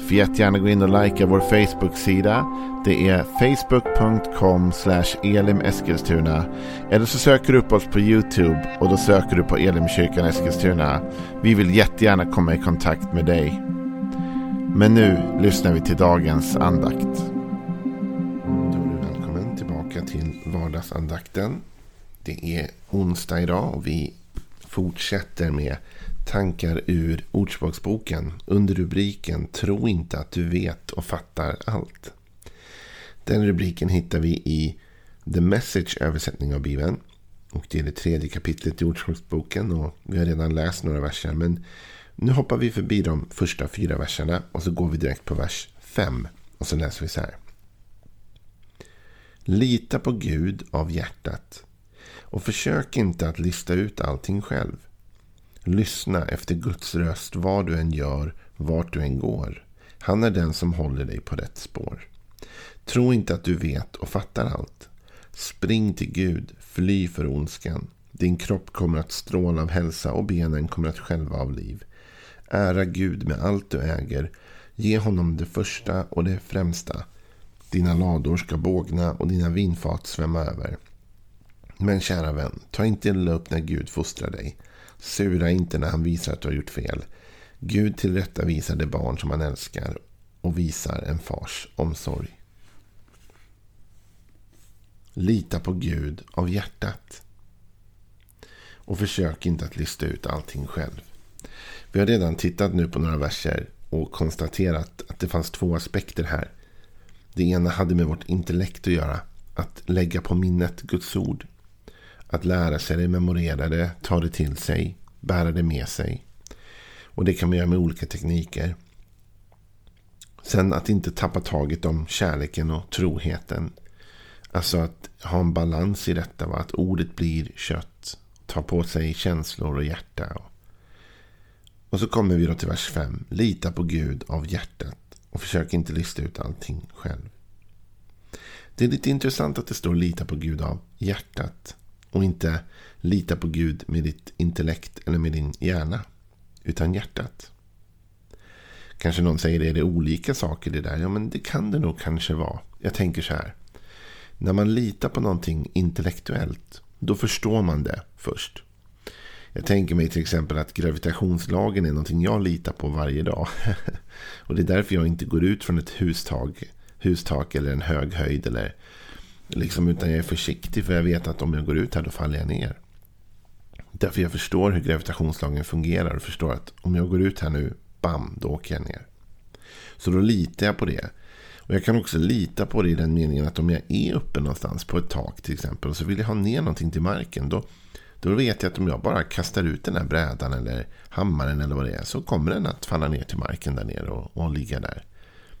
Får jättegärna gå in och likea vår Facebook-sida. Det är facebook.com elimeskilstuna. Eller så söker du upp oss på YouTube och då söker du på Elimkyrkan Eskilstuna. Vi vill jättegärna komma i kontakt med dig. Men nu lyssnar vi till dagens andakt. Då är du välkommen tillbaka till vardagsandakten. Det är onsdag idag och vi fortsätter med tankar ur Ordspråksboken under rubriken Tro inte att du vet och fattar allt. Den rubriken hittar vi i The Message översättning av Bibeln. Och det är det tredje kapitlet i Ordspråksboken och vi har redan läst några verser. Men nu hoppar vi förbi de första fyra verserna och så går vi direkt på vers 5. Och så läser vi så här. Lita på Gud av hjärtat och försök inte att lista ut allting själv. Lyssna efter Guds röst vad du än gör, vart du än går. Han är den som håller dig på rätt spår. Tro inte att du vet och fattar allt. Spring till Gud, fly för ondskan. Din kropp kommer att stråla av hälsa och benen kommer att skälva av liv. Ära Gud med allt du äger. Ge honom det första och det främsta. Dina lador ska bågna och dina vinfat svämma över. Men kära vän, ta inte illa upp när Gud fostrar dig. Sura inte när han visar att du har gjort fel. Gud tillrättavisar det barn som han älskar och visar en fars omsorg. Lita på Gud av hjärtat. Och försök inte att lista ut allting själv. Vi har redan tittat nu på några verser och konstaterat att det fanns två aspekter här. Det ena hade med vårt intellekt att göra. Att lägga på minnet Guds ord. Att lära sig det, memorera det, ta det till sig, bära det med sig. Och det kan man göra med olika tekniker. Sen att inte tappa taget om kärleken och troheten. Alltså att ha en balans i detta. Va? Att ordet blir kött. Ta på sig känslor och hjärta. Och så kommer vi då till vers 5. Lita på Gud av hjärtat. Och försök inte lista ut allting själv. Det är lite intressant att det står lita på Gud av hjärtat. Och inte lita på Gud med ditt intellekt eller med din hjärna. Utan hjärtat. Kanske någon säger, är det olika saker det där? Ja, men det kan det nog kanske vara. Jag tänker så här. När man litar på någonting intellektuellt, då förstår man det först. Jag tänker mig till exempel att gravitationslagen är någonting jag litar på varje dag. och det är därför jag inte går ut från ett hustak, hustak eller en hög höjd. Eller liksom, utan jag är försiktig för jag vet att om jag går ut här då faller jag ner. Därför jag förstår hur gravitationslagen fungerar och förstår att om jag går ut här nu, bam, då åker jag ner. Så då litar jag på det. Och jag kan också lita på det i den meningen att om jag är uppe någonstans på ett tak till exempel och så vill jag ha ner någonting till marken. Då, då vet jag att om jag bara kastar ut den här brädan eller hammaren eller vad det är så kommer den att falla ner till marken där nere och, och ligga där.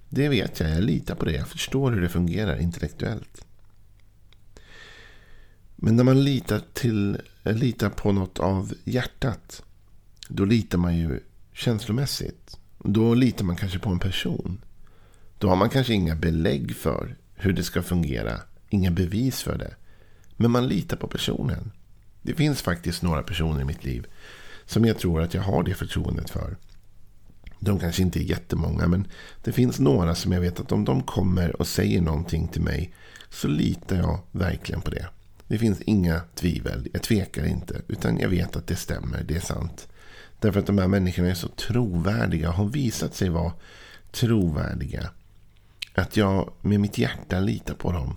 Det vet jag, jag litar på det. Jag förstår hur det fungerar intellektuellt. Men när man litar, till, litar på något av hjärtat. Då litar man ju känslomässigt. Då litar man kanske på en person. Då har man kanske inga belägg för hur det ska fungera. Inga bevis för det. Men man litar på personen. Det finns faktiskt några personer i mitt liv som jag tror att jag har det förtroendet för. De kanske inte är jättemånga men det finns några som jag vet att om de kommer och säger någonting till mig så litar jag verkligen på det. Det finns inga tvivel, jag tvekar inte utan jag vet att det stämmer, det är sant. Därför att de här människorna är så trovärdiga har visat sig vara trovärdiga. Att jag med mitt hjärta litar på dem.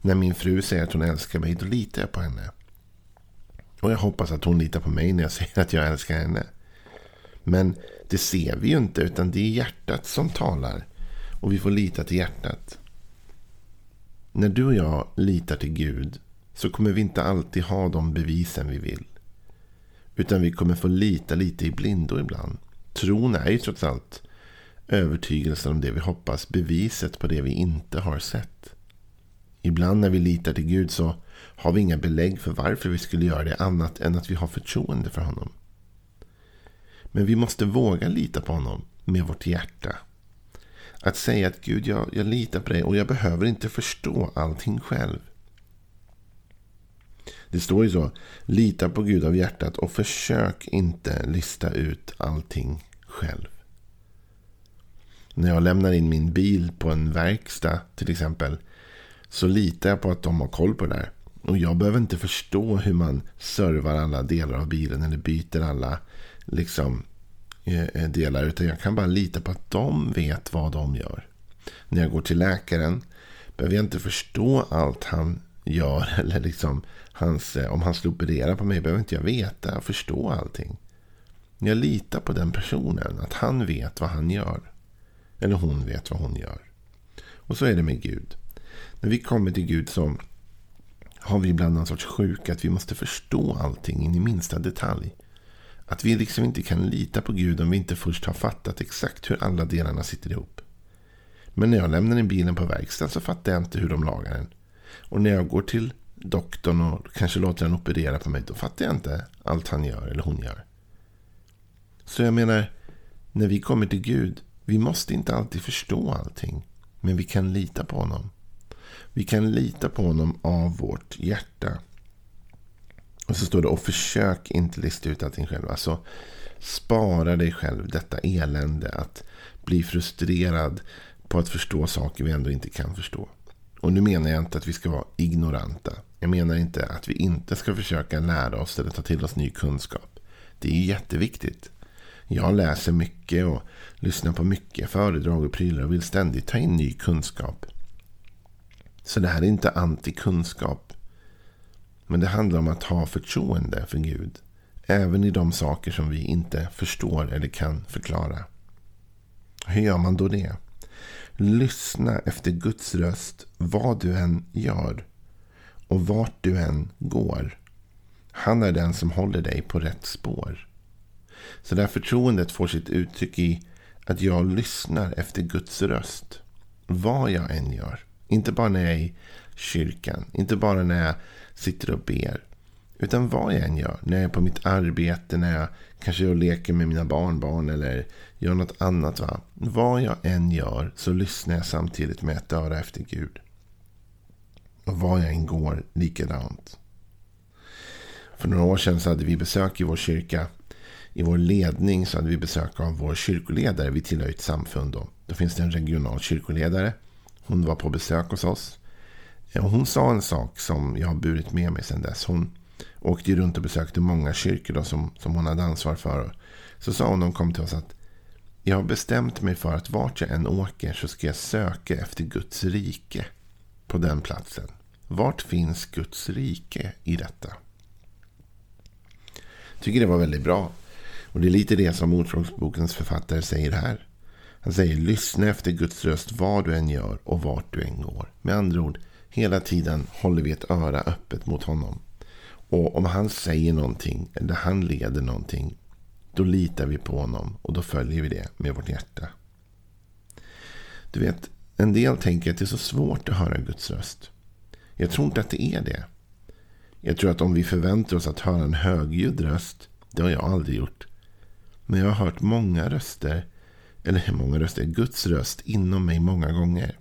När min fru säger att hon älskar mig, då litar jag på henne. Och jag hoppas att hon litar på mig när jag säger att jag älskar henne. Men det ser vi ju inte, utan det är hjärtat som talar. Och vi får lita till hjärtat. När du och jag litar till Gud så kommer vi inte alltid ha de bevisen vi vill. Utan vi kommer få lita lite i blindo ibland. Tron är ju trots allt övertygelsen om det vi hoppas, beviset på det vi inte har sett. Ibland när vi litar till Gud så har vi inga belägg för varför vi skulle göra det annat än att vi har förtroende för honom. Men vi måste våga lita på honom med vårt hjärta. Att säga att Gud, jag, jag litar på dig och jag behöver inte förstå allting själv. Det står ju så. Lita på Gud av hjärtat och försök inte lista ut allting själv. När jag lämnar in min bil på en verkstad till exempel. Så litar jag på att de har koll på det där. Och jag behöver inte förstå hur man servar alla delar av bilen. Eller byter alla liksom, eh, eh, delar. Utan jag kan bara lita på att de vet vad de gör. När jag går till läkaren behöver jag inte förstå allt han gör. Eller liksom hans, eh, om han skulle operera på mig behöver inte jag veta och förstå allting. Jag litar på den personen. Att han vet vad han gör. Eller hon vet vad hon gör. Och så är det med Gud. När vi kommer till Gud så har vi ibland någon sorts sjuka att vi måste förstå allting in i minsta detalj. Att vi liksom inte kan lita på Gud om vi inte först har fattat exakt hur alla delarna sitter ihop. Men när jag lämnar in bilen på verkstad så fattar jag inte hur de lagar den. Och när jag går till doktorn och kanske låter han operera på mig, då fattar jag inte allt han gör eller hon gör. Så jag menar, när vi kommer till Gud, vi måste inte alltid förstå allting. Men vi kan lita på honom. Vi kan lita på honom av vårt hjärta. Och så står det, och försök inte lista ut allting själv. Alltså, spara dig själv detta elände att bli frustrerad på att förstå saker vi ändå inte kan förstå. Och nu menar jag inte att vi ska vara ignoranta. Jag menar inte att vi inte ska försöka lära oss eller ta till oss ny kunskap. Det är ju jätteviktigt. Jag läser mycket och lyssnar på mycket föredrag och prylar och vill ständigt ta in ny kunskap. Så det här är inte antikunskap. Men det handlar om att ha förtroende för Gud. Även i de saker som vi inte förstår eller kan förklara. Hur gör man då det? Lyssna efter Guds röst vad du än gör och vart du än går. Han är den som håller dig på rätt spår. Så det här förtroendet får sitt uttryck i att jag lyssnar efter Guds röst. Vad jag än gör. Inte bara när jag är i kyrkan. Inte bara när jag sitter och ber. Utan vad jag än gör. När jag är på mitt arbete. När jag kanske leker med mina barnbarn. Eller gör något annat. Va? Vad jag än gör så lyssnar jag samtidigt med ett öra efter Gud. Och vad jag än går likadant. För några år sedan så hade vi besök i vår kyrka. I vår ledning så hade vi besök av vår kyrkoledare. Vi tillhör ett samfund. Då. då finns det en regional kyrkoledare. Hon var på besök hos oss. Och hon sa en sak som jag har burit med mig sedan dess. Hon åkte runt och besökte många kyrkor då, som, som hon hade ansvar för. Så sa hon när hon kom till oss att jag har bestämt mig för att vart jag än åker så ska jag söka efter Guds rike på den platsen. Vart finns Guds rike i detta? Jag tycker det var väldigt bra. Och det är lite det som Ordspråksbokens författare säger här. Han säger lyssna efter Guds röst vad du än gör och vart du än går. Med andra ord, hela tiden håller vi ett öra öppet mot honom. Och om han säger någonting eller han leder någonting. Då litar vi på honom och då följer vi det med vårt hjärta. Du vet, en del tänker att det är så svårt att höra Guds röst. Jag tror inte att det är det. Jag tror att om vi förväntar oss att höra en högljudd röst. Det har jag aldrig gjort. Men jag har hört många röster. Eller hur många röster? Guds röst inom mig många gånger.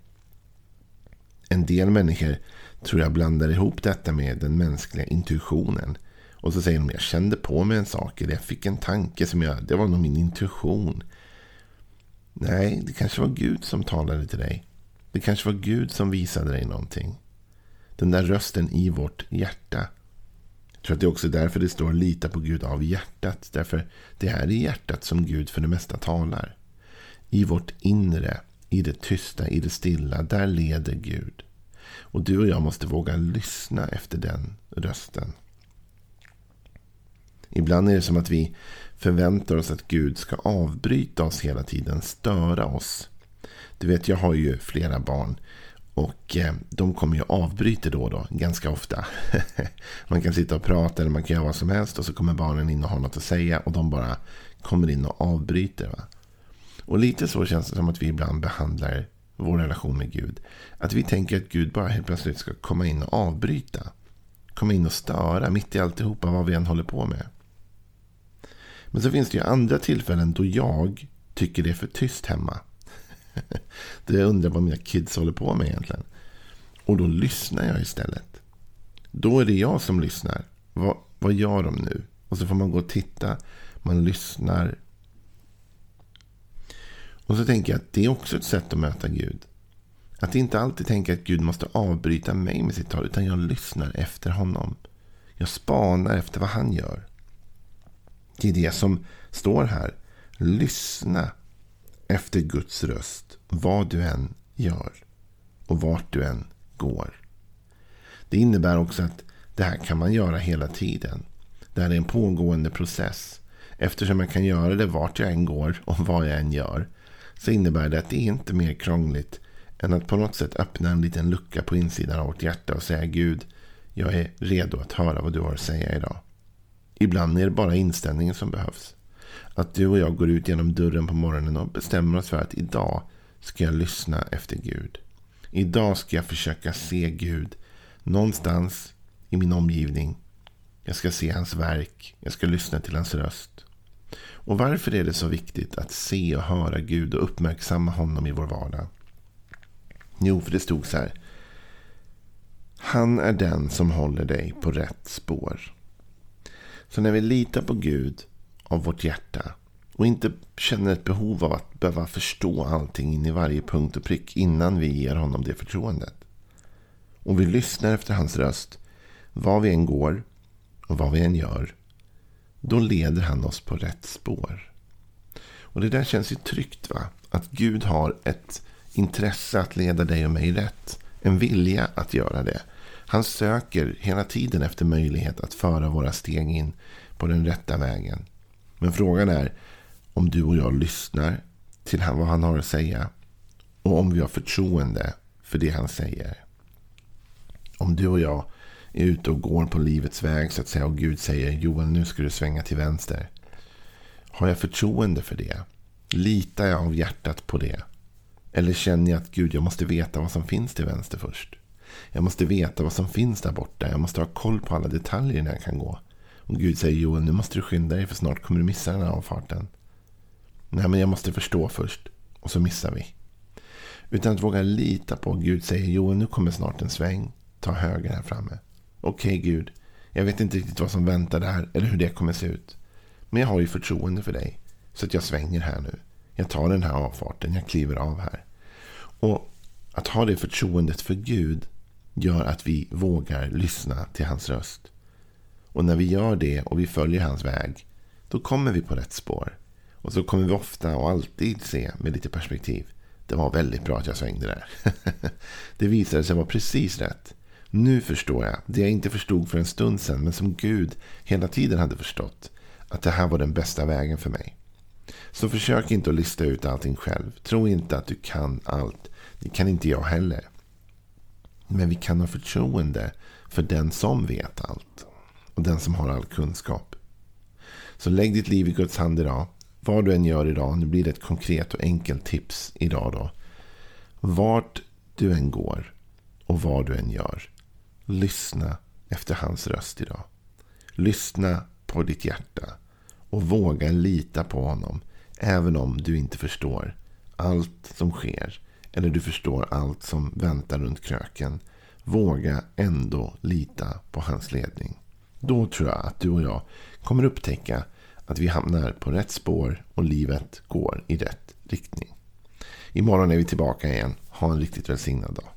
En del människor tror jag blandar ihop detta med den mänskliga intuitionen. Och så säger de jag kände på mig en sak. Eller jag fick en tanke som jag... Det var nog min intuition. Nej, det kanske var Gud som talade till dig. Det kanske var Gud som visade dig någonting. Den där rösten i vårt hjärta. Jag tror att det är också därför det står lita på Gud av hjärtat. Därför det är i hjärtat som Gud för det mesta talar. I vårt inre, i det tysta, i det stilla, där leder Gud. Och du och jag måste våga lyssna efter den rösten. Ibland är det som att vi förväntar oss att Gud ska avbryta oss hela tiden, störa oss. Du vet, jag har ju flera barn. Och eh, de kommer ju avbryta då och då, ganska ofta. man kan sitta och prata eller man kan göra vad som helst. Och så kommer barnen in och har något att säga. Och de bara kommer in och avbryter. Va? Och lite så känns det som att vi ibland behandlar vår relation med Gud. Att vi tänker att Gud bara helt plötsligt ska komma in och avbryta. komma in och störa mitt i alltihopa vad vi än håller på med. Men så finns det ju andra tillfällen då jag tycker det är för tyst hemma. Då jag undrar vad mina kids håller på med egentligen. Och då lyssnar jag istället. Då är det jag som lyssnar. Vad, vad gör de nu? Och så får man gå och titta. Man lyssnar. Och så tänker jag att det är också ett sätt att möta Gud. Att inte alltid tänka att Gud måste avbryta mig med sitt tal. Utan jag lyssnar efter honom. Jag spanar efter vad han gör. Det är det som står här. Lyssna efter Guds röst. Vad du än gör. Och vart du än går. Det innebär också att det här kan man göra hela tiden. Det här är en pågående process. Eftersom jag kan göra det vart jag än går och vad jag än gör. Så innebär det att det är inte mer krångligt än att på något sätt öppna en liten lucka på insidan av vårt hjärta och säga Gud, jag är redo att höra vad du har att säga idag. Ibland är det bara inställningen som behövs. Att du och jag går ut genom dörren på morgonen och bestämmer oss för att idag ska jag lyssna efter Gud. Idag ska jag försöka se Gud någonstans i min omgivning. Jag ska se hans verk. Jag ska lyssna till hans röst. Och varför är det så viktigt att se och höra Gud och uppmärksamma honom i vår vardag? Jo, för det stod så här. Han är den som håller dig på rätt spår. Så när vi litar på Gud av vårt hjärta och inte känner ett behov av att behöva förstå allting in i varje punkt och prick innan vi ger honom det förtroendet. Och vi lyssnar efter hans röst, var vi än går och vad vi än gör, då leder han oss på rätt spår. Och det där känns ju tryggt va? Att Gud har ett intresse att leda dig och mig rätt. En vilja att göra det. Han söker hela tiden efter möjlighet att föra våra steg in på den rätta vägen. Men frågan är om du och jag lyssnar till vad han har att säga. Och om vi har förtroende för det han säger. Om du och jag är ute och går på livets väg så att säga och Gud säger Joel nu ska du svänga till vänster. Har jag förtroende för det? Litar jag av hjärtat på det? Eller känner jag att Gud, jag måste veta vad som finns till vänster först. Jag måste veta vad som finns där borta. Jag måste ha koll på alla detaljer när jag kan gå. Och Gud säger Joel, nu måste du skynda dig för snart kommer du missa den här avfarten. Nej, men jag måste förstå först. Och så missar vi. Utan att våga lita på Gud säger Joel, nu kommer snart en sväng. Ta höger här framme. Okej okay, Gud, jag vet inte riktigt vad som väntar där eller hur det kommer se ut. Men jag har ju förtroende för dig. Så att jag svänger här nu. Jag tar den här avfarten, jag kliver av här. Och att ha det förtroendet för Gud gör att vi vågar lyssna till hans röst. Och när vi gör det och vi följer hans väg, då kommer vi på rätt spår. Och så kommer vi ofta och alltid se med lite perspektiv. Det var väldigt bra att jag svängde där. det visade sig vara precis rätt. Nu förstår jag det jag inte förstod för en stund sedan men som Gud hela tiden hade förstått. Att det här var den bästa vägen för mig. Så försök inte att lista ut allting själv. Tro inte att du kan allt. Det kan inte jag heller. Men vi kan ha förtroende för den som vet allt. Och den som har all kunskap. Så lägg ditt liv i Guds hand idag. Vad du än gör idag. Nu blir det ett konkret och enkelt tips idag då. Vart du än går och vad du än gör. Lyssna efter hans röst idag. Lyssna på ditt hjärta. Och våga lita på honom. Även om du inte förstår allt som sker. Eller du förstår allt som väntar runt kröken. Våga ändå lita på hans ledning. Då tror jag att du och jag kommer upptäcka att vi hamnar på rätt spår och livet går i rätt riktning. Imorgon är vi tillbaka igen. Ha en riktigt välsignad dag.